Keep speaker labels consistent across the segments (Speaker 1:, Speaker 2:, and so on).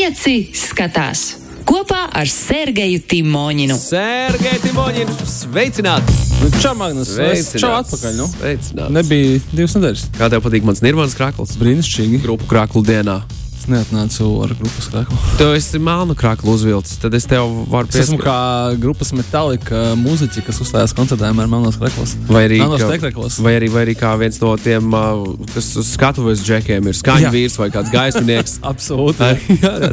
Speaker 1: Pieci skatās kopā ar Sergeju Timoņinu.
Speaker 2: Sergei Timoņinu, sveicināts!
Speaker 3: Nu, Čau, Magnus! Čau, atpakaļ. Nu.
Speaker 2: Sveicināts.
Speaker 3: Nebija divas nedēļas.
Speaker 2: Kā tev patīk mans nirvāns krāklis?
Speaker 3: Brīnišķīgi.
Speaker 2: Grupu krāklu dienā.
Speaker 3: Neatnācu ar grupas krāklu.
Speaker 2: Tu esi melnu krāklu uzvilcis, tad es tev varu
Speaker 3: Es esmu kā grupas metālika mūziķi, kas uzstājās koncertējumā ar melnos krāklos.
Speaker 2: Vai arī,
Speaker 3: Melnos
Speaker 2: ka- vai, arī, vai arī kā viens no tiem, uh, kas uz skatuves džekiem ir skaņu
Speaker 3: Jā.
Speaker 2: vīrs vai kāds gaisminieks.
Speaker 3: Absolūti.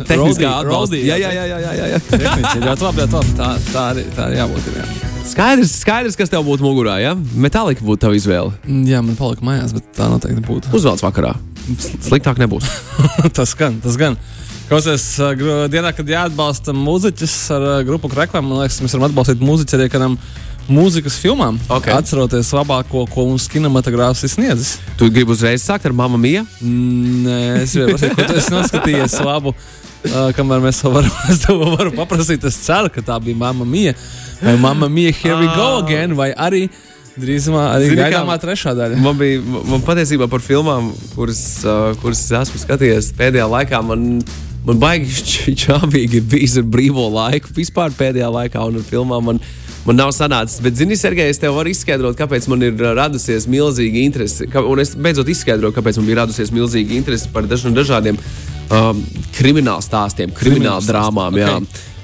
Speaker 2: Tehniskā atbalsta. Jā, jā, jā, jā, jā, jā.
Speaker 3: Tehniski, ļoti labi, ļoti labi. Tā, tā, arī, tā arī jābūt. Ir, jā.
Speaker 2: Skaidrs, skaidrs, kas tev būtu mugurā, ja? Metālika būtu tava izvēle.
Speaker 3: jā, man palika mājās, bet tā noteikti būtu.
Speaker 2: Uzvelc vakarā. Sliktāk nebūs.
Speaker 3: tas gan, tas gan. Klausies, uh, dienā, kad jāatbalsta mūziķis ar uh, grupu kreklam, man liekas, mēs varam atbalstīt mūziķi arī kādam mūzikas filmām.
Speaker 2: Ok.
Speaker 3: Atceroties labāko, ko mums kinematogrāfs ir sniedzis.
Speaker 2: Tu gribi uzreiz sākt ar mammu miju?
Speaker 3: Nē, es jau pasakīju, ko esi noskatījies labu. Uh, kamēr mēs to varam, es tev varu paprasīt, es ceru, ka tā bija mamma mija. Vai mamma mija, here we go again, vai arī drīzumā arī
Speaker 2: Zini, kā-
Speaker 3: gaidāmā trešā daļa.
Speaker 2: Man bija man patiesībā par filmām, kuras, uh, kuras es esmu skatījies pēdējā laikā. Man, man baigi čābīgi ir bijis ar brīvo laiku vispār pēdējā laikā un ar filmām. Man, man nav sanācis, bet, zini, Sergei, es tev varu izskaidrot, kāpēc man ir radusies milzīga interese. Un es beidzot izskaidroju, kāpēc man bija radusies milzīga interese par dažiem dažādiem um, krimināla stāstiem, krimināla drāmām. jā.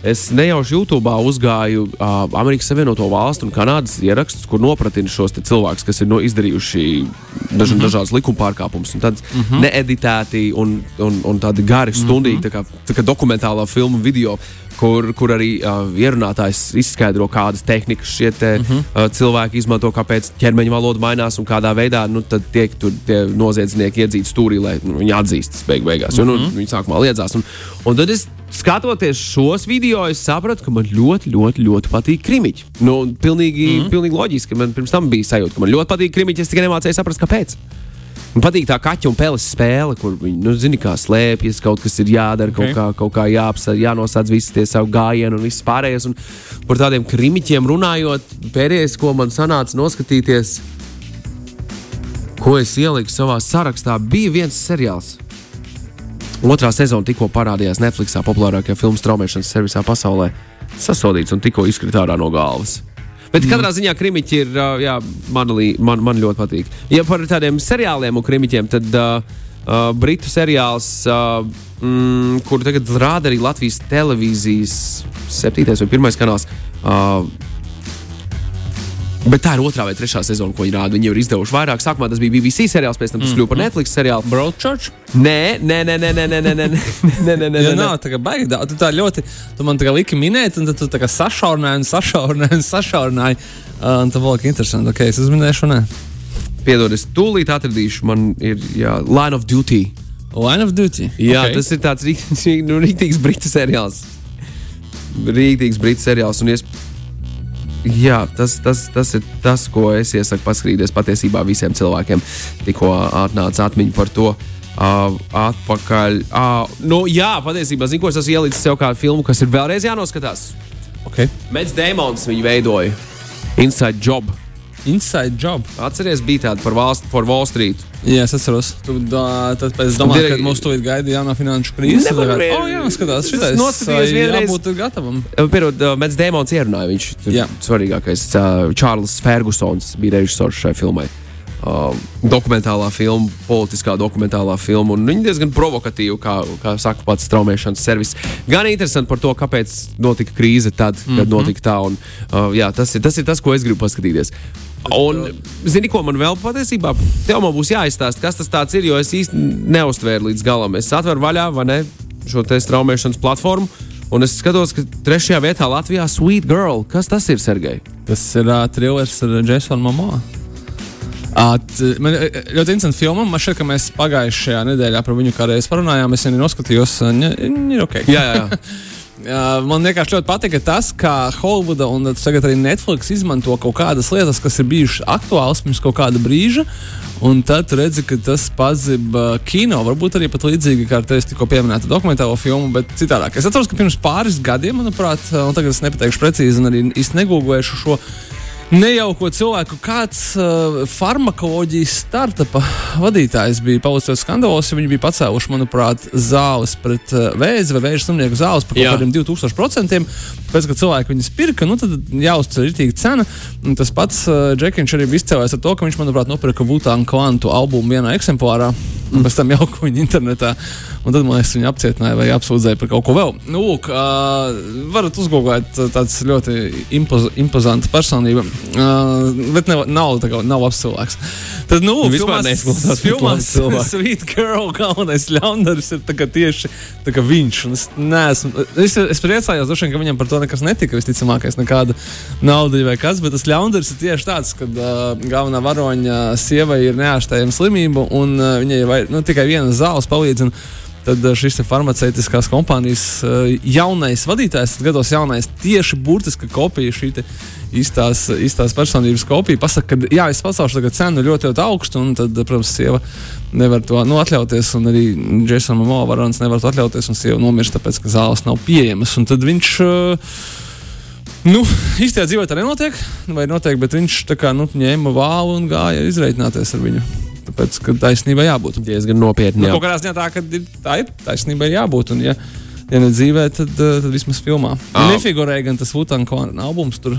Speaker 2: Es nejauši YouTube uzgāju uh, Amerikas Savienoto Valstu un Kanādas ierakstus, kur nopratina šos cilvēkus, kas ir no, izdarījuši daž, mm -hmm. dažādas likuma pārkāpumus. Tad mm -hmm. needitēti un, un, un tādi gari, stundīgi, mm -hmm. tā kā, tā kā dokumentālā filmu video. Kur, kur arī uh, ierunātājs izskaidro, kādas tehnikas šie te, mm -hmm. uh, cilvēki izmanto, kāpēc ķermeņa valoda mainās un kādā veidā nu, tiek tur tie noziedznieki iedzīti stūrī, lai nu, viņi atzīstas beig beigās. Jo, nu, viņi sākumā liedzās. Un, un tad es skatoties šos video, es sapratu, ka man ļoti, ļoti, ļoti patīk krimiķi. Nu, pilnīgi, mm pilnīgi loģiski, ka man pirms tam bija sajūta, ka man ļoti patīk krimiķi. Es tikai nemācēju saprast, kāpēc. Man patīk tā kaķa un peles spēle, kur viņi, nu, zina, kā slēpjas, kaut kas ir jādara, okay.
Speaker 3: Ok.
Speaker 2: kaut kā, kaut kā jāapsver, jānosādz visi tie savu gājienu un viss pārējais. Un par tādiem krimiķiem runājot, pēdējais, ko man sanāca noskatīties, ko es ieliku savā sarakstā, bija viens seriāls. Otrā sezona tikko parādījās Netflix, populārākajā filmu straumēšanas servisā pasaulē. Sasodīts un tikko izkrita ārā no galvas. Bet katrā ziņā krimiķi ir. Jā, man, man, man ļoti patīk. Ja par tādiem seriāliem un krimiķiem, tad uh, uh, britu seriāls, uh, mm, kuru tagad rāda arī Latvijas televīzijas septītais vai pirmais kanāls. Uh, Bet tā ir otrā vai trešā sezona, ko viņi rāda. Viņi jau ir izdevuši vairāk. Sākumā tas bija BBC seriāls, pēc tam tas kļuva par Netflix seriālu.
Speaker 3: Broadchurch?
Speaker 2: Nē, nē, nē, nē, nē, nē, nē, nē, nē, nē, nē, nē.
Speaker 3: nav tā kā baigi. Tu tā ļoti, tu man tā kā liki minēt, un tad tu tā kā sašaurināji un sašaurināji un sašaurināji. Uh, un tā vēl ir interesanti. Ok, es uzminēšu, nē.
Speaker 2: Piedod, es tūlīt atradīšu. Man ir jā, Line of Duty.
Speaker 3: Line of Duty.
Speaker 2: Jā,
Speaker 3: Ok.
Speaker 2: okay. tas ir tāds rīk- nu, rīktīgs britu seriāls. Rīktīgs britu seriāls. Un, ies... Jā, tas, tas, tas ir tas, ko es iesaku paskatīties patiesībā visiem cilvēkiem. Tikko atnāca atmiņa par to. Uh, atpakaļ. Uh, nu, jā, patiesībā, zinu, ko es esmu ielicis sev kā filmu, kas ir vēlreiz jānoskatās.
Speaker 3: okay.
Speaker 2: Mets Dēmons viņu veidoja. Inside Job.
Speaker 3: Inside job.
Speaker 2: Atceries, bija tāda par, valst, par Wall Street.
Speaker 3: Jā, es atceros. Tu, da, tad es domāju,
Speaker 2: Direkt-
Speaker 3: ka mums ir gaida jaunā finanšu krīze.
Speaker 2: Nevar vien-
Speaker 3: oh, jā, skatās, šitais.
Speaker 2: noskatījos vienreiz-
Speaker 3: Jābūt gatavam.
Speaker 2: Pirmā, Mets Dēmons ierunāja. Viņš ir
Speaker 3: Jā.
Speaker 2: svarīgākais. Čārlis Fergusons bija režisors šai filmai. Uh, dokumentālā filma, politiskā dokumentālā filma. un Viņa diezgan provokatīva, kā, kā saka pats straumēšanas servis. Gan interesanti par to, kāpēc notika krīze tad, kad mm. -hmm. notika tā. Un, uh, jā, tas, ir, tas ir tas, ko es gribu paskatīties. Un, zini, ko man vēl patiesībā? Tev man būs jāizstāsta, kas tas ir, jo es īsti neustvēru līdz galam. Es atveru vaļā, vai ne, šo te straumēšanas platformu. Un es skatos, ka trešajā vietā Latvijā Sweet Girl. Kas tas ir, Sergei?
Speaker 3: Tas ir uh, trilers ar Jasonu Momo. Man ā, ļoti interesanti filma. Man šķiet, ka mēs pagājušajā nedēļā par viņu kādreiz parunājām. Es viņu noskatījos. Viņa ir ok.
Speaker 2: Jā, jā,
Speaker 3: Man vienkārši ļoti patika tas, ka Holivuda un tagad arī Netflix izmanto kaut kādas lietas, kas ir bijušas aktuālas pirms kaut kāda brīža. Un tad redzi, ka tas pazīst kino. Varbūt arī pat līdzīgi kā ar tevis tikko pieminēta dokumentālo filmu, bet citādāk. Es atceros, ka pirms pāris gadiem, manuprāt, un tagad es nepateikšu precīzi, un arī īsti negūlēšu šo. Nejauko cilvēku. Kāds uh, farmakoloģijas startupa vadītājs bija paudzes skandalos, ja viņi bija pacēluši, manuprāt, zāles pret uh, vēzi vai vēža slimnieku zāles par kaut kādiem 2000%. Pēc tam, kad cilvēki viņas pirka, nu, tad jāuztver rītīga cena. Un tas pats uh, Džekiņš arī bija izcēlējis ar to, ka viņš, manuprāt, nopirka Vutānu klantu albumu vienā eksemplārā, un pēc tam jauka viņa internetā. Un tad man liekas, viņa apcietināja vai apsūdzēja par kaut ko vēl. Nu, lūk, uh, varat uzgooglēt tāds ļoti impoz, impozants personība, uh, bet ne, nav, kā, nav labs cilvēks. Tad, nu,
Speaker 2: nu vispār neizklausās
Speaker 3: filmās, Sweet Girl galvenais ļaundaris ir tā tieši tā viņš. Es, neesmu, es, es priecājos, droši, ka viņam par to nekas netika. Visticamākais, nekāda nauda vai kas, bet tas ļaundaris ir tieši tāds, ka uh, galvenā varoņa sieva ir neārstējama slimība un uh, viņai ir nu, tikai viena zāles palīdz. Un, tad eh, šis farmaceitiskās kompānijas eh, jaunais vadītājs, gados jaunais, tieši burtiski kopija šī īstās, īstās personības kopija. Pasaka, ka jā, es pacelšu cenu ļoti, ļoti augstu, un tad, protams, sieva nevar to nu, atļauties, un arī Jasons Moore varons nevar to atļauties, un sieva nomirst, tāpēc, ka zāles nav pieejamas. Un tad viņš. Nu, īstenībā dzīvē tā nenotiek, vai notiek, bet viņš kā, nu, ņēma vālu un gāja izreikināties ar viņu. Tāpēc, ka taisnībai jābūt.
Speaker 2: Diezgan nopietni.
Speaker 3: Nu, kādā ziņā tā, ka tā ir taisnībai jābūt. Un, ja, ja ne dzīvē, tad, eh, tad vismaz filmā. Ja nefigurēja gan tas Vutāna albums tur.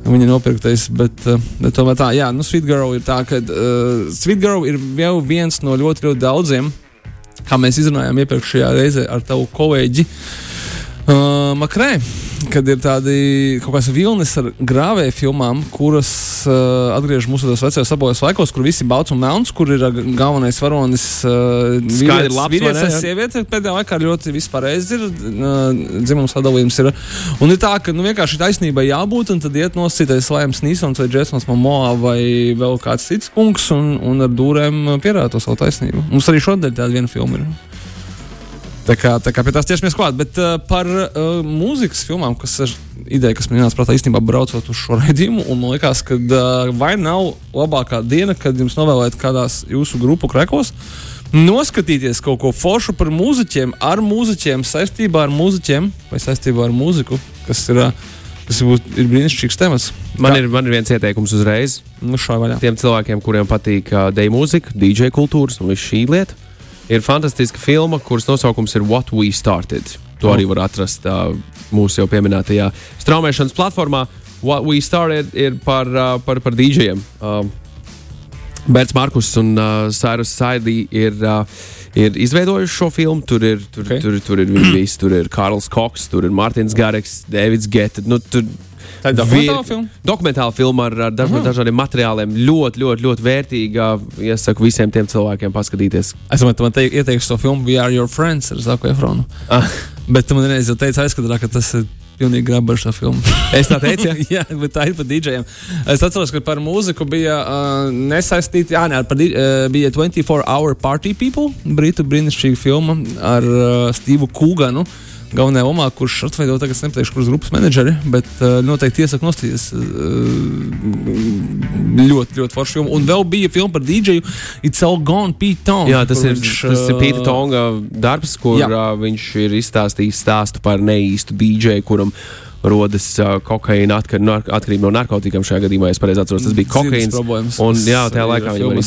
Speaker 3: Viņa ir nopirktais, bet, eh, bet tomēr tā, jā, nu, Sweet Girl ir tā, ka uh, Sweet Girl ir jau viens no ļoti, ļoti daudziem, kā mēs izrunājām iepriekšējā reizē ar tavu kolēģi uh, Makrē kad ir tādi kaut kādas vilnis ar grāvēju filmām, kuras uh, atgriež mūsu vecajos sabojos laikos, kur visi balts un melns, kur ir uh, galvenais varonis uh,
Speaker 2: vīrietis, labs,
Speaker 3: vīrietis vai sieviete. Pēdējā laikā ļoti vispārējais ir uh, dzimums sadalījums. Ir. Un ir tā, ka nu, vienkārši taisnībai jābūt, un tad iet nosacītais Laims Nīsons vai Džesons Momoa vai vēl kāds cits kungs, un, un ar dūrēm pierāda to savu taisnību. Mums arī šodien tāda viena filma ir. Tā kā, tā kā pie tās ķersimies klāt. Bet uh, par uh, mūzikas filmām, kas ir ideja, kas man ienāca prātā īstenībā braucot uz šo raidījumu, un man liekas, ka uh, vai nav labākā diena, kad jums novēlēt kādās jūsu grupu krekos. Noskatīties kaut ko foršu par mūziķiem, ar mūziķiem, saistībā ar mūziķiem vai saistībā ar mūziku, kas ir, kas ir, ir brīnišķīgs temats.
Speaker 2: Man ir, man ir viens ieteikums uzreiz.
Speaker 3: Nu,
Speaker 2: Tiem cilvēkiem, kuriem patīk uh, deju mūzika, DJ kultūras un viss šī lieta ir fantastiska filma, kuras nosaukums ir What We Started. To arī var atrast uh, mūsu jau pieminētajā straumēšanas platformā. What We Started ir par, uh, par, par DJiem. Uh, Bērns Markus un uh, Cyrus Saidī ir. Uh, ir izveidojuši šo filmu. Tur ir, tur, okay. tur, tur ir viņi visi. Tur ir Karls Koks, tur ir Mārtiņš Gāreks, Davids Gets. Nu, tur
Speaker 3: Tā ir dokumentāla filma.
Speaker 2: Dokumentāla filma ar, ar daž, dažādiem materiāliem. Ļoti, ļoti, ļoti vērtīga. Iesaku visiem tiem cilvēkiem paskatīties.
Speaker 3: Es domāju, man te ieteikšu to filmu We Are Your Friends ar Zaku Efronu. Ah. Bet tu man reiz jau teici aizkadrā, ka tas ir pilnīgi grabaru šo filmu.
Speaker 2: es tā teicu,
Speaker 3: jā, bet tā ir par DJiem. Es atceros, ka par mūziku bija uh, nesaistīta, jā, ne, par, uh, bija 24 Hour Party People, britu brīnišķīga filma ar uh, Stevu Kūganu. Uh, galvenajā omā, kurš atveido tagad, nepateikšu, kuras grupas menedžeri, bet uh, noteikti iesaku nostīties uh, ļoti, ļoti foršu filmu. Un vēl bija filma par DJu It's All Gone Pete Tong.
Speaker 2: Jā, tas ir, viņš, tas ir Pīta Tonga darbs, kur jā. uh, viņš ir izstāstījis stāstu par neīstu DJu, kuram rodas uh, kokaīna atkar, nar, atkarība no narkotikām. Šajā gadījumā, ja es pareizi atceros, tas bija kokaīns. Un, jā, tajā laikā viņam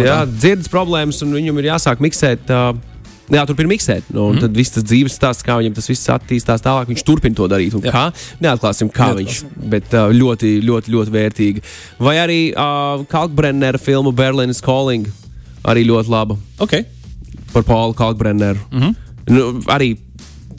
Speaker 3: ir
Speaker 2: jā, dzirdes problēmas, un viņam ir jāsāk miksēt. Uh, Jā, turpina miksēt. Nu, mm. Tad viss tas dzīves stāsts, kā viņam tas viss attīstās tālāk, viņš turpina to darīt. Kā? Neatklāsim, kā Neatklāsim. viņš, bet uh, ļoti, ļoti, ļoti vērtīgi. Vai arī uh, Kalkbrennera filma Berlīnas Calling arī ļoti laba.
Speaker 3: Okay.
Speaker 2: Par Paulu Kalkbrenneru. Mm -hmm. nu, arī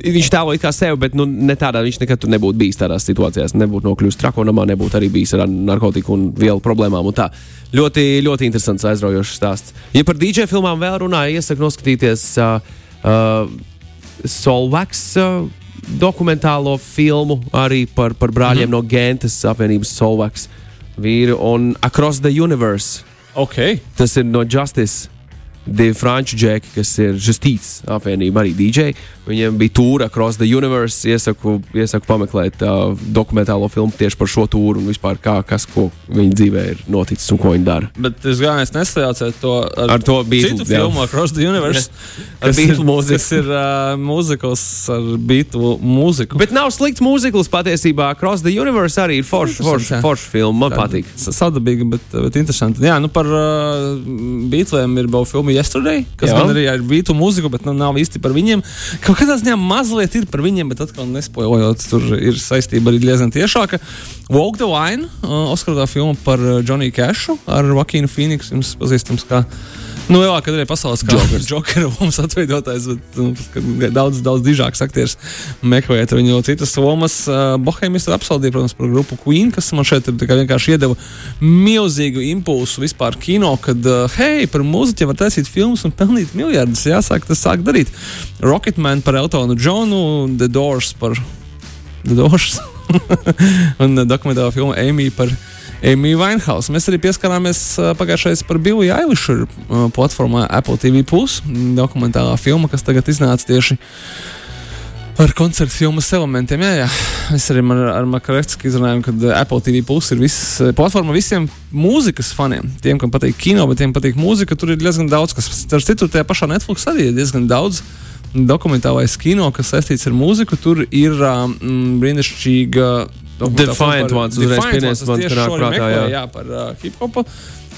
Speaker 2: viņš tēlo kā sevi, bet nu, ne tādā, viņš nekad tur nebūtu bijis tādās situācijās. Nebūtu nokļuvis trakonamā, nebūtu arī bijis ar narkotiku un vielu problēmām. Un tā. ļoti, ļoti interesants, aizraujošs stāsts. Ja par DJ filmām vēl runāju, iesaku noskatīties uh, uh, Solvaks. Uh, Dokumentālo filmu arī par, par brāļiem mm -hmm. no Gentas apvienības Solvaks vīru un Across the Universe.
Speaker 3: Okay.
Speaker 2: Tas ir no Justice divi franču džeki, kas ir Justīts apvienība, arī DJ. Viņiem bija tūra across the universe. Iesaku, iesaku pameklēt uh, dokumentālo filmu tieši par šo tūru un vispār kā, kas, ko viņa dzīvē ir noticis un ko viņa dara.
Speaker 3: Bet es gāju nesajaucēt to ar,
Speaker 2: Ar to Beatles,
Speaker 3: citu
Speaker 2: jā.
Speaker 3: filmu Across the Universe.
Speaker 2: Ar Beatles mūziku.
Speaker 3: Tas ir uh, mūzikls ar beatu mūziku.
Speaker 2: Bet nav slikts mūzikls patiesībā. Across the universe arī ir forša forš, forš filma. Man patīk.
Speaker 3: S- Sadabīga, bet, bet interesanti. Jā, nu par uh, Beatliem ir vēl filma Yesterday, kas
Speaker 2: Jā.
Speaker 3: man arī ir beatu mūziku, bet nu, nav īsti par viņiem. Kaut kādā ziņā mazliet ir par viņiem, bet atkal nespoilojot, tur ir saistība arī diezgan tiešāka. Walk the Wine, uh, Oskarā filma par uh, Johnny Cashu ar Vakīnu Phoenixu, jums pazīstams kā. Nu, kad arī pasaules
Speaker 2: Jokers.
Speaker 3: Jokera mums atveidotājs, bet nu, daudz, daudz dižāks aktieris meklējot viņu citas lomas. Bohēmijas apsaldīja, protams, par grupu Queen, kas man šeit vienkārši iedeva milzīgu impulsu vispār kino, kad, hei, par mūziķiem var taisīt filmas un pelnīt miljardus. Jāsāk tas sāk darīt. Rocketman par Eltonu Džonu, The Doors par The Doors un dokumentālā filma Amy par Amy Winehouse. Mēs arī pieskarāmies pagājušajā par Billy Eilišu uh, platformā Apple TV. Plus, dokumentālā filma, kas tagad iznāca tieši ar koncertu filmas elementiem. Jā, jā. Mēs arī ar, ar Makareksku izrunājām, ka Apple TV Plus ir viss platforma visiem mūzikas faniem. Tiem, kam patīk kino, bet tiem patīk mūzika, tur ir diezgan daudz, kas starp citu tajā pašā Netflix arī ir diezgan daudz. Dokumentālais kino, kas saistīts ar mūziku, tur ir um, brīnišķīga. Dokumentāla
Speaker 2: Defiant Ones, uzreiz
Speaker 3: Ones,
Speaker 2: man nāk prātā, jā.
Speaker 3: jā, par uh, hip-hopa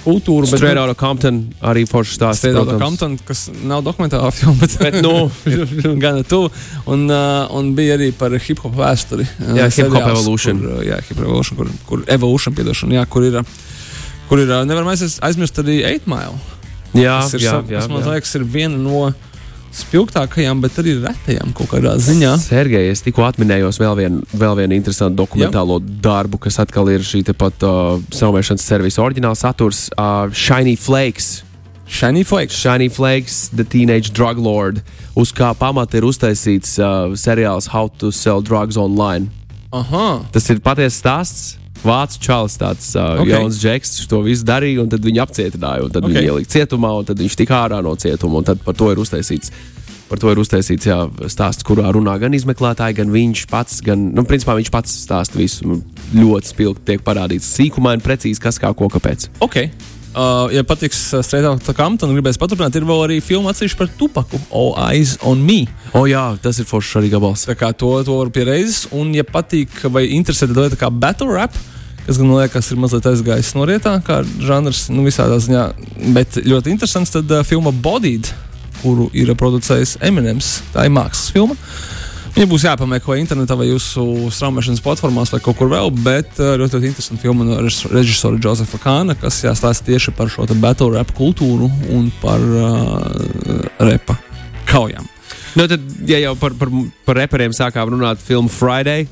Speaker 3: kultūru. bet,
Speaker 2: Straight
Speaker 3: nu,
Speaker 2: Outta Compton arī foršs stāsts.
Speaker 3: Straight Outta. Compton, kas nav dokumentālā filma, bet,
Speaker 2: Bet, nu,
Speaker 3: gan tuvu. Un, uh, un bija arī par hip hop vēsturi.
Speaker 2: Jā, Hip Hop
Speaker 3: uh, jā, hip hop evolution, kur, kur evolution, piedošana, jā, kur ir. Kur ir, nevaram aizmirst arī 8 mile.
Speaker 2: jā,
Speaker 3: kas ir,
Speaker 2: jā, jā,
Speaker 3: man
Speaker 2: jā.
Speaker 3: liekas, ir viena no spilgtākajām, bet arī retajām kaut kādā ziņā.
Speaker 2: Sergei, es tikko atminējos vēl vienu, vēl vienu interesantu dokumentālo Jā. darbu, kas atkal ir šī pat uh, saumēšanas servisa oriģināls saturs uh, - Shiny Flakes.
Speaker 3: Shiny Flakes.
Speaker 2: Shiny Flakes, The Teenage Drug Lord, uz kā pamata ir uztaisīts uh, seriāls How to Sell Drugs Online.
Speaker 3: Aha.
Speaker 2: Tas ir patiesa stāsts. Vācu čalis, tāds uh,
Speaker 3: Ok.
Speaker 2: okay. jauns džeks, viņš to visu darīja, un tad viņu apcietināja. un Tad okay.
Speaker 3: Ok.
Speaker 2: viņu ielika cietumā, un tad viņš tika ārā no cietuma. un Tad par to ir uztaisīts. Par to ir uztaisīts jā, stāsts, kurā runā gan izmeklētāji, gan viņš pats. Gan, nu, principā viņš pats stāsta visu. Ļoti spilgti tiek parādīts sīkumaini, precīzi, kas kā ko kāpēc.
Speaker 3: Ok. Uh, ja patiks uh, Straight Outta Compton, gribēs paturpināt, ir vēl arī filma atsevišķi par Tupaku, All Eyes on Me.
Speaker 2: O, jā, tas ir foršs arī gabals.
Speaker 3: Tā kā to, to var pieredzēt. Un, ja patīk vai interesē tāda lieta kā battle rap, kas man liekas, ir mazliet aizgājis norietā, kā žanrs, nu, visādā ziņā, bet ļoti interesants, tad uh, filma Bodied, kuru ir producējis Eminems. Tā ir mākslas filma. Viņa būs jāpameklē internetā vai jūsu straumēšanas platformās vai kaut kur vēl, bet uh, ļoti, ļoti interesanta filma no režis- režisora Josefa Kāna, kas jāstāsta tieši par šo battle rap kultūru un par uh, repa kaujām.
Speaker 2: Nu, tad, ja jau par, par, par reperiem sākām runāt, filmu Friday.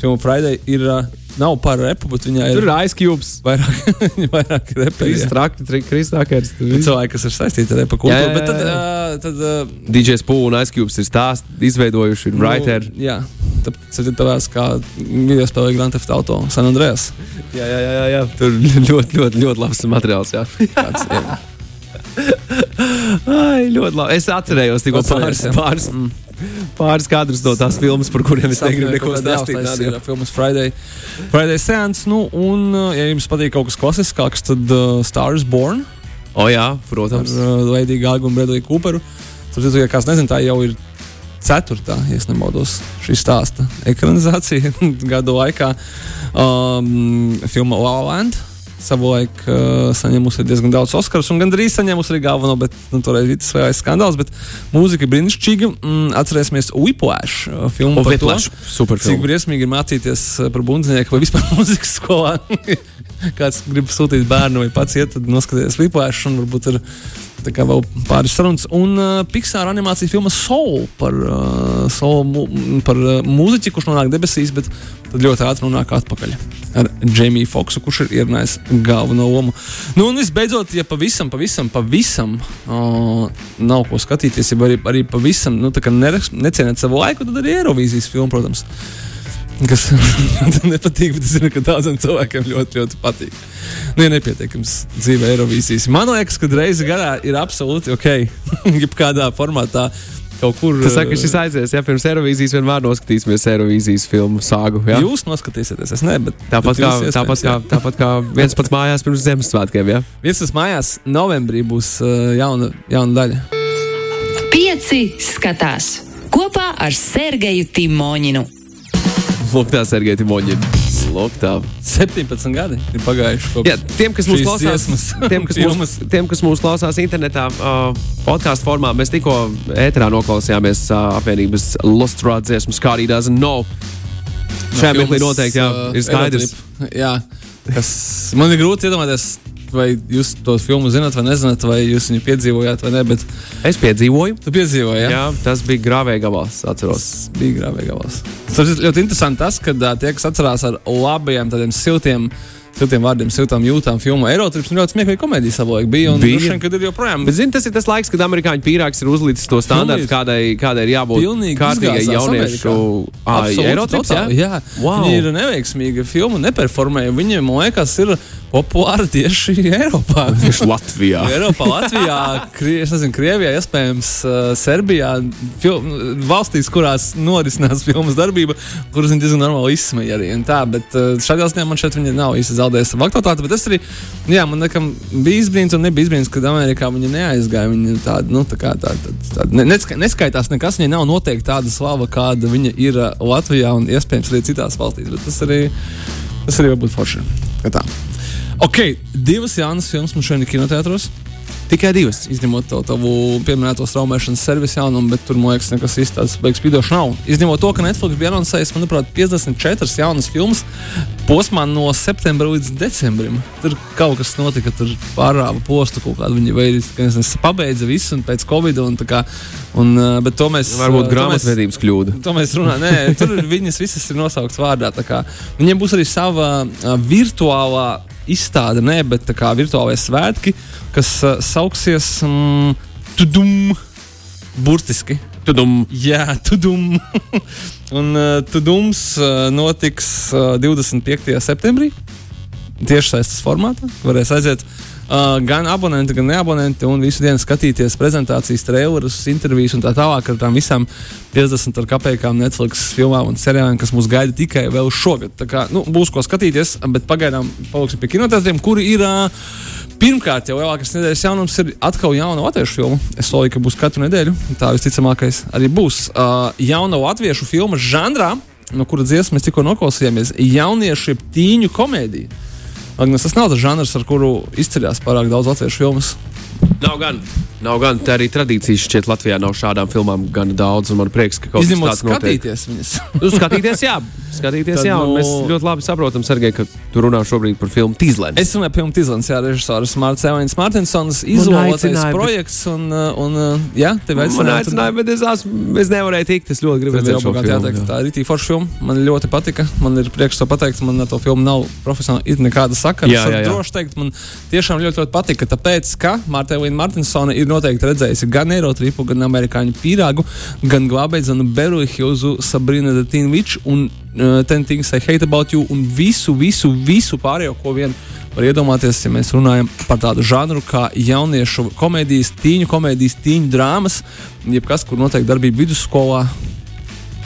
Speaker 3: Filma Friday ir, uh, nav par repu, bet viņai ir
Speaker 2: Tur ir Ice Cubes.
Speaker 3: vairāk, vairāk reperi. jā.
Speaker 2: Trakti, Kristākers.
Speaker 3: Cilvēki, kas ir saistīti ar repa kultūru.
Speaker 2: Jā, jā,
Speaker 3: Bet tad,
Speaker 2: jā.
Speaker 3: uh, tad uh,
Speaker 2: DJs Pūlis un Ice Cubes ir stāsti, izveidojuši, ir writeri.
Speaker 3: Nu, jā, tāpēc ir tavās kā video spēlē Grand Theft Auto San Andreas.
Speaker 2: Jā, jā, jā, jā. Tur ļoti, ļoti, ļoti labs materiāls. Jā.
Speaker 3: Tāds, jā.
Speaker 2: Ai, ļoti labi. Es atcerējos tikko
Speaker 3: Atcerējies,
Speaker 2: pāris,
Speaker 3: jā.
Speaker 2: Pāris, kadrus no tās filmas, par kuriem es negribu neko stāstīt.
Speaker 3: Tas ir filmas Friday, Friday Seance. Nu, un, uh, ja jums patīk kaut kas klasiskāks, tad uh, Star is Born
Speaker 2: O, jā,
Speaker 3: ar
Speaker 2: protams.
Speaker 3: uh, Lady Gaga un Bradley Cooperu. Tur, ja kāds nezina, tā jau ir ceturtā, ja es nemaldos, šī stāsta ekranizācija gadu laikā. Um, filma La La Land. Savulaik uh, saņēmusi diezgan daudz Oskaru, un gandrīz saņēmusi arī galveno, bet nu, toreiz bija tas lielais skandāls. Bet mūzika ir brīnišķīga. Mm, atcerēsimies Whiplash uh, filmu.
Speaker 2: O,
Speaker 3: par to.
Speaker 2: Whiplash, super
Speaker 3: Cik
Speaker 2: filma.
Speaker 3: briesmīgi ir mācīties uh, par bundzinieku vai vispār mūzikas skolā. Kāds grib sūtīt bērnu vai pats iet, tad noskatīties Whiplash un varbūt ir tā kā vēl pāris sarunas. Un uh, Pixar animācija filma Soul par, uh, soul, mu, par uh, mūziķi, kurš nonāk debesīs, bet tad ļoti ātri nonāk atpakaļ ar Jamie Foxu, kurš ir ierunājis galveno lomu. Nu, un visbeidzot, ja pavisam, pavisam, pavisam uh, nav ko skatīties, ja arī, arī pavisam nu, nereks- necienāt savu laiku, tad arī Eirovīzijas filma, protams. Kas man nepatīk, bet es zinu, ka daudziem cilvēkiem ļoti, ļoti patīk. Nu, ja nepietiekams dzīve Eirovīzijas. Man liekas, ka reizi gadā ir absolūti ok. Jebkādā formātā kaut kur.
Speaker 2: Tas saka, ka šis aizies, ja pirms Eirovīzijas vienmēr noskatīsimies Eirovīzijas filmu sāgu. Ja?
Speaker 3: Jūs noskatīsieties, es ne, bet
Speaker 2: tāpat,
Speaker 3: bet
Speaker 2: kā,
Speaker 3: jūs
Speaker 2: tāpat,
Speaker 3: iespējams,
Speaker 2: kā, tāpat kā viens pats mājās pirms Ziemassvētkiem. Ja?
Speaker 3: Viens tas mājās novembrī būs uh, jauna, jauna daļa.
Speaker 1: Pieci skatās kopā ar Sergeju Timoņinu.
Speaker 2: Lūk, tā Sergei Timoņi. Lūk, tā.
Speaker 3: 17 gadi ir pagājuši.
Speaker 2: Jā, tiem, kas mūs klausās, tiem, kas mūs, tiem, kas mūs klausās internetā, uh, podkāstu formā, mēs tikko ēterā noklausījāmies uh, apvienības Lustrā dziesmu Skārī Doesn't Know. Šajā mirklī noteikti jā,
Speaker 3: uh,
Speaker 2: ir skaidrs.
Speaker 3: Eurotrip. Jā, kas man ir grūti iedomāties, vai jūs to filmu zināt, vai nezināt, vai jūs viņu piedzīvojāt, vai ne. Bet
Speaker 2: Es piedzīvoju.
Speaker 3: tu piedzīvoji, jā?
Speaker 2: Jā, tas bija grāvēja gabals, atceros.
Speaker 3: Tas bija grāvīgākais. Tas ir ļoti interesanti, tas, ka tie, kas atcerās ar labiem, tādiem siltiem. Siltiem vārdiem, siltām jūtām, filmu un ļoti smieklīga komēdija savulaik bija. Un
Speaker 2: Bija.
Speaker 3: vien, kad ir joprojām.
Speaker 2: Bet, zini, tas ir tas laiks, kad amerikāņu pīrāgs ir uzlicis to standartu, kādai, kādai ir jābūt
Speaker 3: Pilnīgi
Speaker 2: kārtīgai jauniešu Eirotrips.
Speaker 3: totāli, jā,
Speaker 2: Wow.
Speaker 3: Viņi ir neveiksmīgi filmu, neperformēja. Viņiem, man liekas, ir populāri tieši Eiropā.
Speaker 2: Tieši Latvijā.
Speaker 3: Eiropā, Latvijā, Krie, es nezinu, Krievijā, iespējams, uh, Serbijā, fil, valstīs, kurās norisinās filmas darbība, kuras viņi diezgan normāli izsmeja arī. Tā, bet uh, šādā ziņā man šeit viņi nav īsti zaudējuši savu aktualitāti. Bet es arī, jā, man nekam bija izbrīns un nebija izbrīns, kad Amerikā viņi neaizgāja. Viņi tāda, nu, tā kā tā, tā, tā, ne, neska- neskaitās nekas, viņai nav noteikti tāda slava, kāda viņa ir uh, Latvijā un iespējams arī citās valstīs. Bet tas arī, tas arī var būt forši. Tā. Ok, divas jaunas filmas mums šodien ir kinoteātros.
Speaker 2: Tikai divas.
Speaker 3: Izņemot to tavu pieminēto straumēšanas servisu jaunumu, bet tur, man liekas, nekas īsti tāds beigas spīdošs nav. Izņemot to, ka Netflix bija anoncējis, manuprāt, 54 jaunas filmas posmā no septembra līdz decembrim. Tur kaut kas notika, tur pārāva postu kaut kādu viņi veidi, ka nezinu, pabeidza visu un pēc Covid un tā kā. Un, uh, bet to mēs.
Speaker 2: Varbūt
Speaker 3: mēs-
Speaker 2: grāmatvedības kļūda.
Speaker 3: To mēs runājam. Nē, tur viņas visas ir nosauktas vārdā. Viņiem būs arī sava uh, virtuālā izstāde, ne, bet tā kā virtuālajie svētki, kas uh, sauksies um, Tudum. Burtiski.
Speaker 2: Tudum.
Speaker 3: Jā, tudum. Un uh, tudums uh, notiks uh, 25. septembrī. Tiešsaistes formātā. Varēs aiziet uh, gan abonenti, gan neabonenti un visu dienu skatīties prezentācijas, trailerus, intervijas un tā tālāk ar tām visām 50 ar kapekām Netflix filmām un seriāliem, kas mūs gaida tikai vēl šogad. Tā kā, nu, būs ko skatīties, bet pagaidām paliksim pie kinoteātriem, kuri ir. Uh, Pirmkārt, jau lielākās nedēļas jaunums ir atkal jauna latviešu filma. Es domāju, ka būs katru nedēļu. Tā visticamākais arī būs. Uh, jauna latviešu filma žanrā, no kuras dziesmas tikko noklausījāmies, jauniešu tīņu komēdija. Agnes, tas nav tas žanrs, ar kuru izceļas pārāk daudz latviešu filmas.
Speaker 2: Nav gan. Nav gan. Tā arī tradīcijas šķiet Latvijā nav šādām filmām gan daudz, man prieks, ka kaut kas tāds notiek.
Speaker 3: skatīties viņas.
Speaker 2: Nu, skatīties, jā. Skatīties,
Speaker 3: Tad,
Speaker 2: jā.
Speaker 3: Nu-
Speaker 2: mēs ļoti labi saprotam, Sergei, ka tu runā šobrīd par filmu Tīzlēns.
Speaker 3: Es runāju par filmu Tīzlens, jā, režisors Mārcis Evans Martinsons, izvēlētais
Speaker 2: aicināja, bet-
Speaker 3: projekts, un, uh, un uh, jā, tev
Speaker 2: Man
Speaker 3: aicināja.
Speaker 2: aicināja, bet es, esmu, es nevarēju tikt. Es ļoti gribēju redzēt šo
Speaker 3: obligāti jāteikt,
Speaker 2: filmu.
Speaker 3: tā ir rītīgi forša filma. Man ļoti patika. Man ir prieks to pateikt. Man ar to filmu nav profesionāli nekāda sakara.
Speaker 2: Jā, jā, jā.
Speaker 3: droši teikt, man tiešām ļoti, ļoti patika. Tāpēc, ka Marta Elīna Martinsona ir noteikti redzējusi gan Eirotripu, gan amerikāņu pīrāgu, gan glābēdzanu Beru Hilzu, Sabrina Witch un uh, Ten Things I Hate About You un visu, visu, visu pārējo, ko vien var iedomāties, ja mēs runājam par tādu žanru kā jauniešu komēdijas, tīņu komēdijas, tīņu drāmas, jebkas, kur notiek darbība vidusskolā,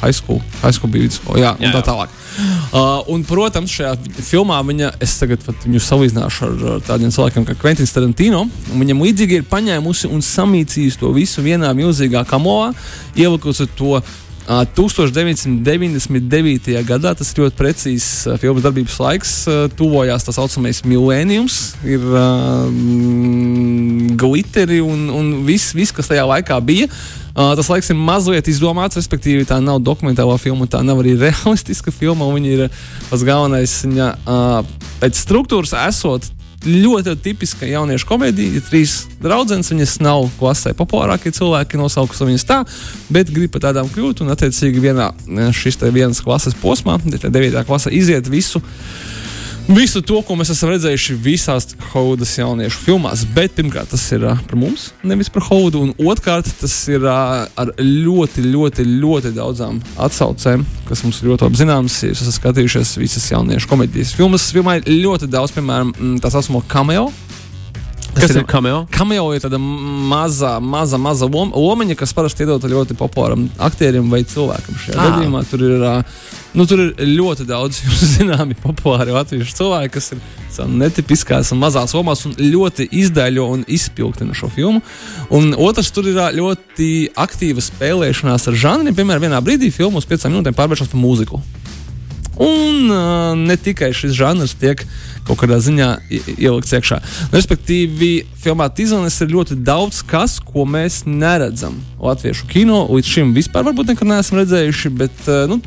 Speaker 3: high school, high school bija vidusskola, jā, un
Speaker 2: Jā,
Speaker 3: tā
Speaker 2: jā.
Speaker 3: tālāk. Uh, un, protams, šajā filmā viņa, es tagad viņu salīdzināšu ar, ar tādiem cilvēkiem kā Kventins Tarantino. Viņam līdzīgi ir paņēmusi un samīcījusi to visu vienā milzīgā kamolā, ielikusi to. Uh, 1999. gadā tas ir ļoti precīzs uh, filmas darbības laiks. Uh, tuvojās tas saucamais milēnijums, ir uh, mm, glitteri un, un viss, vis, kas tajā laikā bija. Uh, tas laiks ir mazliet izdomāts, respektīvi, tā nav dokumentālā filma, tā nav arī realistiska filma. Viņa ir uh, pats galvenais. Viņa uh, pēc struktūras esot ļoti tipiska jauniešu komēdija. Ir trīs draudzenes, viņas nav klasē populārākie cilvēki, nosaukusi viņas tā, bet grib par tādām kļūt. Un, attiecīgi, vienā eh, šīs vienas klases posmā, 9. klasē, iziet visu visu to, ko mēs esam redzējuši visās Haudas jauniešu filmās. Bet pirmkārt, tas ir uh, par mums, nevis par Haudu. Un otrkārt, tas ir uh, ar ļoti, ļoti, ļoti daudzām atsaucēm, kas mums ir ļoti labi zināmas. Jūs esat skatījušies visas jauniešu komēdijas filmas, filmā ir ļoti daudz, piemēram, tā saucamo cameo.
Speaker 2: Kas ir cameo?
Speaker 3: Cameo ir tāda maza, maza, maza lom, lomiņa, kas parasti iedota ļoti populāram aktierim vai cilvēkam. Šajā
Speaker 2: Ah.
Speaker 3: gadījumā tur ir, nu, tur ir ļoti daudz zināmi populāri latviešu cilvēki, kas ir savā netipiskās un mazās lomās un ļoti izdaļo un izpilgtina šo filmu. Un otrs, tur ir ļoti aktīva spēlēšanās ar žanriem. Piemēram, vienā brīdī filmu uz piecām minūtēm pārvēršas par mūziku. Un uh, ne tikai šis žanrs tiek kaut kādā ziņā ielikts iekšā. Respektīvi, filmā Tīzonis ir ļoti daudz kas, ko mēs neredzam latviešu kino. Līdz šim vispār varbūt nekad neesam redzējuši, bet uh, nu,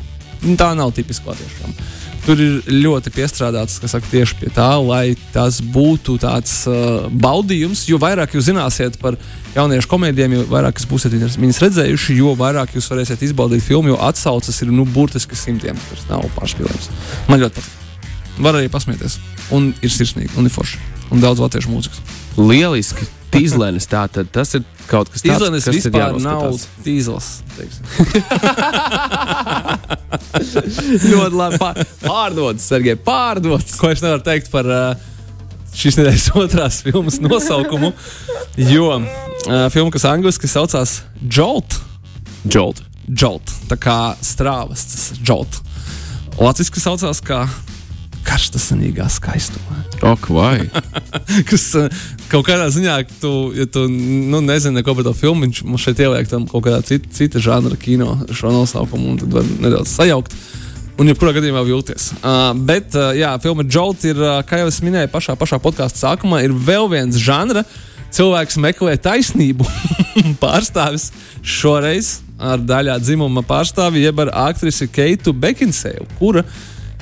Speaker 3: tā nav tipiska latviešu filma. Tur ir ļoti piestrādāts saka, tieši pie tā, lai tas būtu tāds uh, baudījums. Jo vairāk jūs zināsiet par jauniešu komēdijiem, jo vairāk jūs būsiet viņas, viņas redzējuši, jo vairāk jūs varēsiet izbaudīt filmu, jo atsauces ir nu, burtiski simtiem. Tas nav pārspīlējums. Man ļoti patīk. Var arī pasmieties. Un ir sirsnīgi, un ir forši. Un daudz latviešu mūzikas.
Speaker 2: Lieliski. Tīzlenis tā tad tas ir kaut kas tāds,
Speaker 3: Tīzlenis
Speaker 2: kas ir
Speaker 3: vispār nav teiksim.
Speaker 2: ļoti labi pār, pārdots, Sergei, pārdots.
Speaker 3: Ko es nevaru teikt par uh, šīs nedēļas otrās filmas nosaukumu. Jo uh, filma, kas angļuiski saucās Jolt,
Speaker 2: Jolt.
Speaker 3: Jolt tā kā strāvas, tas ir Jolt. Latvijas saucās kā karstasanīgā skaistuma.
Speaker 2: Ok, vai?
Speaker 3: Kas uh, kaut kādā ziņā, tu, ja tu nu, nezini neko par to filmu, viņš mums šeit ieliek tam kaut kādā cita, cita žanra kino šo nosaukumu, un tad var nedaudz sajaukt. Un, jebkurā gadījumā, vilties. Uh, bet, uh, jā, filma Jolt ir, uh, kā jau es minēju, pašā, pašā podkāstu sākumā, ir vēl viens žanra. Cilvēks meklē taisnību. Pārstāvis šoreiz ar daļā dzimuma pārstāvi, jeb ar aktrisi Keitu Bekinsēju, kura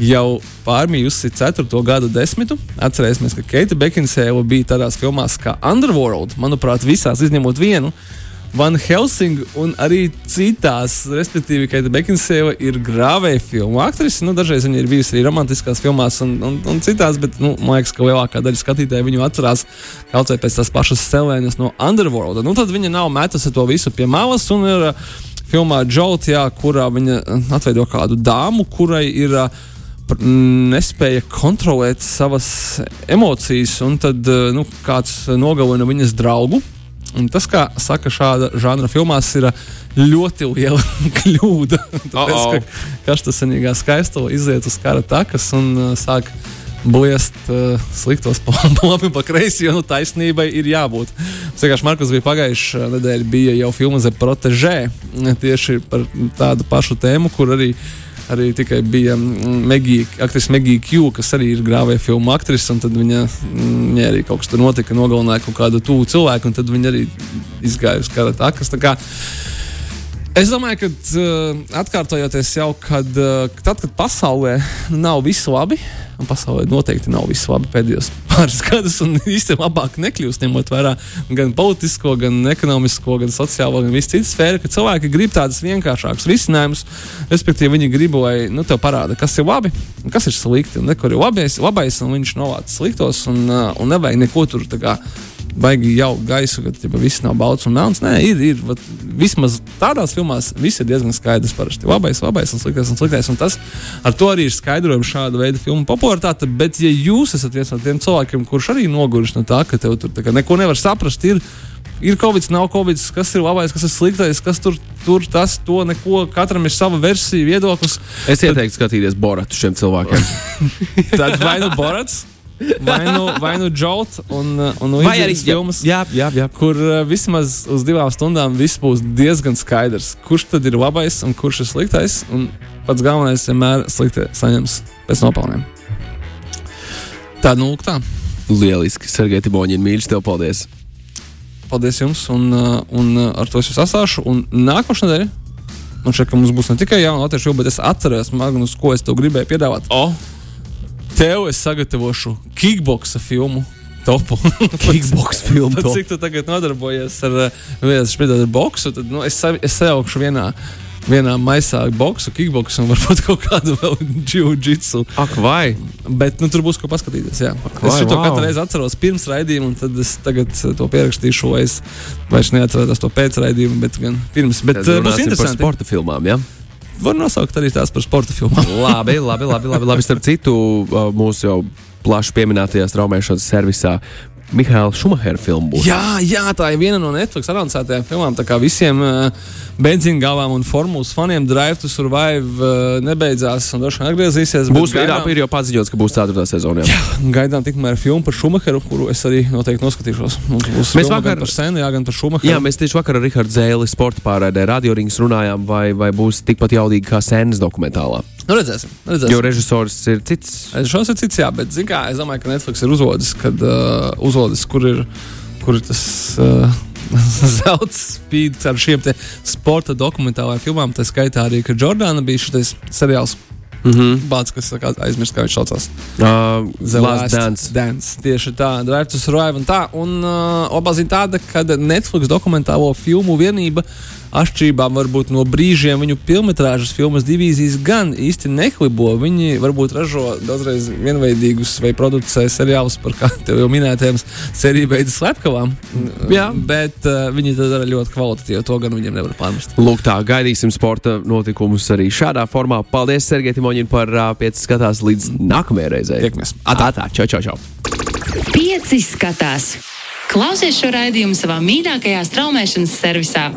Speaker 3: jau pārmījusi 4. gada desmitu. Atcerēsimies, ka Keita Bekinsēla bija tādās filmās kā Underworld, manuprāt, visās izņemot vienu. Van Helsing un arī citās, respektīvi, Keita Bekinsēla ir grāvēja filmu aktrise. Nu, dažreiz viņa ir bijusi arī romantiskās filmās un, un, un citās, bet nu, man liekas, ka lielākā daļa skatītāju viņu atcerās kaut vai pēc tās pašas selēnas no Underworld. Nu, tad viņa nav metusi to visu pie malas un ir uh, filmā Džautijā, kurā viņa uh, atveido kādu dāmu, kurai ir. Uh, nespēja kontrolēt savas emocijas, un tad uh, nu, kāds nogalina viņas draugu. Un tas, kā saka šāda žanra filmās, ir uh, ļoti liela kļūda. Tāpēc,
Speaker 2: Uh-oh.
Speaker 3: ka kaštasenīgā skaistule iziet uz kara takas un uh, sāk bliest uh, sliktos pa labi pa kreisi, jo nu, taisnībai ir jābūt. Es vienkārši Markus bija pagājušā nedēļa, bija jau filma The Protégé tieši par tādu pašu tēmu, kur arī arī tikai bija mm, Megija, aktrise Megija Kju, kas arī ir grāvēja filmu aktrise, un tad viņa, mm, viņai arī kaut kas tur notika, nogalināja kaut kādu tuvu cilvēku, un tad viņa arī izgāja uz kara takas. Es domāju, ka uh, atkārtojoties jau, kad, uh, tad, kad pasaulē nav viss labi, un pasaulē noteikti nav viss labi pēdējos pāris gadus, un īstenībā labāk nekļūst, ņemot vērā gan politisko, gan ekonomisko, gan sociālo, gan visu citu sfēru, ka cilvēki grib tādus vienkāršākus risinājumus. Respektīvi, viņi grib, lai nu, tev parāda, kas ir labi kas ir slikti. Un nekur ir labais, labais un viņš novāc sliktos, un, uh, un nevajag neko tur tā kā baigi jau gaisu, ka ķipa, viss nav balts un melns. Nē, ir, ir vat, vismaz tādās filmās viss ir diezgan skaidrs. Parasti labais, labais un sliktais un sliktais. Un tas ar to arī ir skaidrojums šāda veida filmu popularitāte. Bet, ja jūs esat viens no tiem cilvēkiem, kurš arī noguris no tā, ka tev tur tā neko nevar saprast, ir, ir Covid, nav Covid, kas ir labais, kas ir sliktais, kas tur, tur tas, to neko. Katram ir sava versija, viedoklis.
Speaker 2: Es ieteiktu skatīties Boratu šiem cilvēkiem.
Speaker 3: Tad vai nu Borats, vai nu, vai nu Džots un, un
Speaker 2: Vai arī
Speaker 3: filmas.
Speaker 2: Jā, jā, jā.
Speaker 3: kur uh, vismaz uz divām stundām viss būs diezgan skaidrs, kurš tad ir labais un kurš ir sliktais. Un pats galvenais vienmēr slikti saņems pēc nopelniem. Tā, nu, tā.
Speaker 2: Lieliski. Sergei Tiboņin, mīļš, tev paldies.
Speaker 3: Paldies jums, un, uh, un uh, ar to es jūs atstāšu. Un nākošais nedēļa. Man šķiet, ka mums būs ne tikai jauna latviešu, bet es atceros, Magnus, ko es tev gribēju piedāvāt.
Speaker 2: Oh.
Speaker 3: Tev es sagatavošu kickboxa filmu. Topu.
Speaker 2: Kickbox filmu
Speaker 3: Pat
Speaker 2: topu.
Speaker 3: cik tu tagad nodarbojies ar, uh, viens, ar boksu, tad nu, es, sa- es sajaukšu vienā vienā maisā boksu, kickboksu un varbūt kaut kādu vēl jiu-jitsu.
Speaker 2: Ak, vai?
Speaker 3: Bet nu, tur būs ko paskatīties. Jā.
Speaker 2: Vai,
Speaker 3: es to
Speaker 2: wow.
Speaker 3: katru reizi atceros pirms raidījuma, un tad es tagad eh, to pierakstīšu. Es vairs neatceros to pēc raidījuma, bet gan pirms. Bet
Speaker 2: Tad
Speaker 3: uh, būs
Speaker 2: runāsim par
Speaker 3: interesanti.
Speaker 2: sporta filmām. Ja?
Speaker 3: Var nosaukt arī tās par sporta filmām.
Speaker 2: labi, labi, labi, labi, labi. Starp citu, uh, mūsu jau plaši pieminētajā straumēšanas servisā Mihaila Šumahera filmu būs.
Speaker 3: Jā, jā, tā ir viena no Netflix anoncētajām filmām. Tā kā visiem uh, benzīngāvām un formulas faniem Drive to Survive uh, nebeidzās un droši vien atgriezīsies.
Speaker 2: Būs
Speaker 3: gaidām-
Speaker 2: ir jau paziņots, ka būs 4. sezona. Jā.
Speaker 3: Gaidām tikmēr filmu par Šumacheru, kuru es arī noteikti noskatīšos. Mums
Speaker 2: Mēs vakar-
Speaker 3: gan par Senu, jā, gan par Šumacheru.
Speaker 2: Jā, mēs tieši vakar ar Rahardu Zēli sporta pārraidē radiorings runājām, vai, vai būs tikpat jaudīgi kā sēnes dokumentālā.
Speaker 3: Nu, redzēsim. redzēsim.
Speaker 2: Jo režisors ir cits.
Speaker 3: Šos ir cits, jā, bet kā, es domāju, ka Netflix ir uzvodis, kad uh, uzvodis, kur ir, kur ir tas. Uh, Zelta spīd ar šiem sporta dokumentālajiem filmām. Tā skaitā arī, ka Jordāna bija šis seriāls.
Speaker 2: Mm -hmm.
Speaker 3: Bācis, kas aizmirst, kā viņš saucās.
Speaker 2: uh,
Speaker 3: The
Speaker 2: Last Dance.
Speaker 3: Dance. Tieši tā, Drive to Survive un tā. Un uh, obāzi tāda, ka Netflix dokumentālo filmu vienība atšķirībā varbūt no brīžiem viņu filmas filmas divīzijas gan īsti neklibo. Viņi varbūt ražo daudzreiz vienveidīgus vai producē seriālus par kā jau minētajām sēriju veidu slepkavām.
Speaker 2: Jā.
Speaker 3: Bet uh, viņi to dara ļoti kvalitatīvi. To gan viņiem nevar pārmest.
Speaker 2: Lūk, tā gaidīsim sporta notikumus arī šādā formā. Paldies, Sergei Timoņin, par uh, pieci skatās līdz nākamajai reizei.
Speaker 3: Tiekamies.
Speaker 2: Atā, tā, čau, čau, čau.
Speaker 1: Pieci skatās. Klausies šo raidījumu savā mīļākajā straumēšanas servisā.